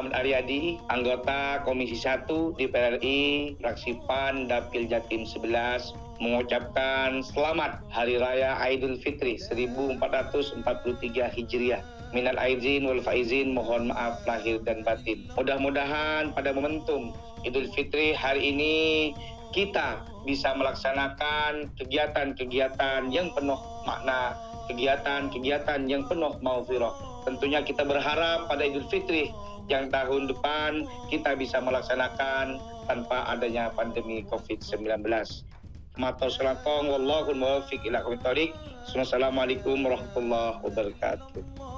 Selamat Aryadi, anggota Komisi 1 DPR RI, fraksi PAN Dapil Jatim 11, mengucapkan selamat Hari Raya Idul Fitri 1443 Hijriah. Minal aizin wal faizin, mohon maaf lahir dan batin. Mudah-mudahan pada momentum Idul Fitri hari ini kita bisa melaksanakan kegiatan-kegiatan yang penuh makna, kegiatan-kegiatan yang penuh maufirah. Tentunya kita berharap pada Idul Fitri yang tahun depan kita bisa melaksanakan tanpa adanya pandemi COVID-19. Matur selakong, wallahul muwafiq ila Assalamualaikum warahmatullahi wabarakatuh.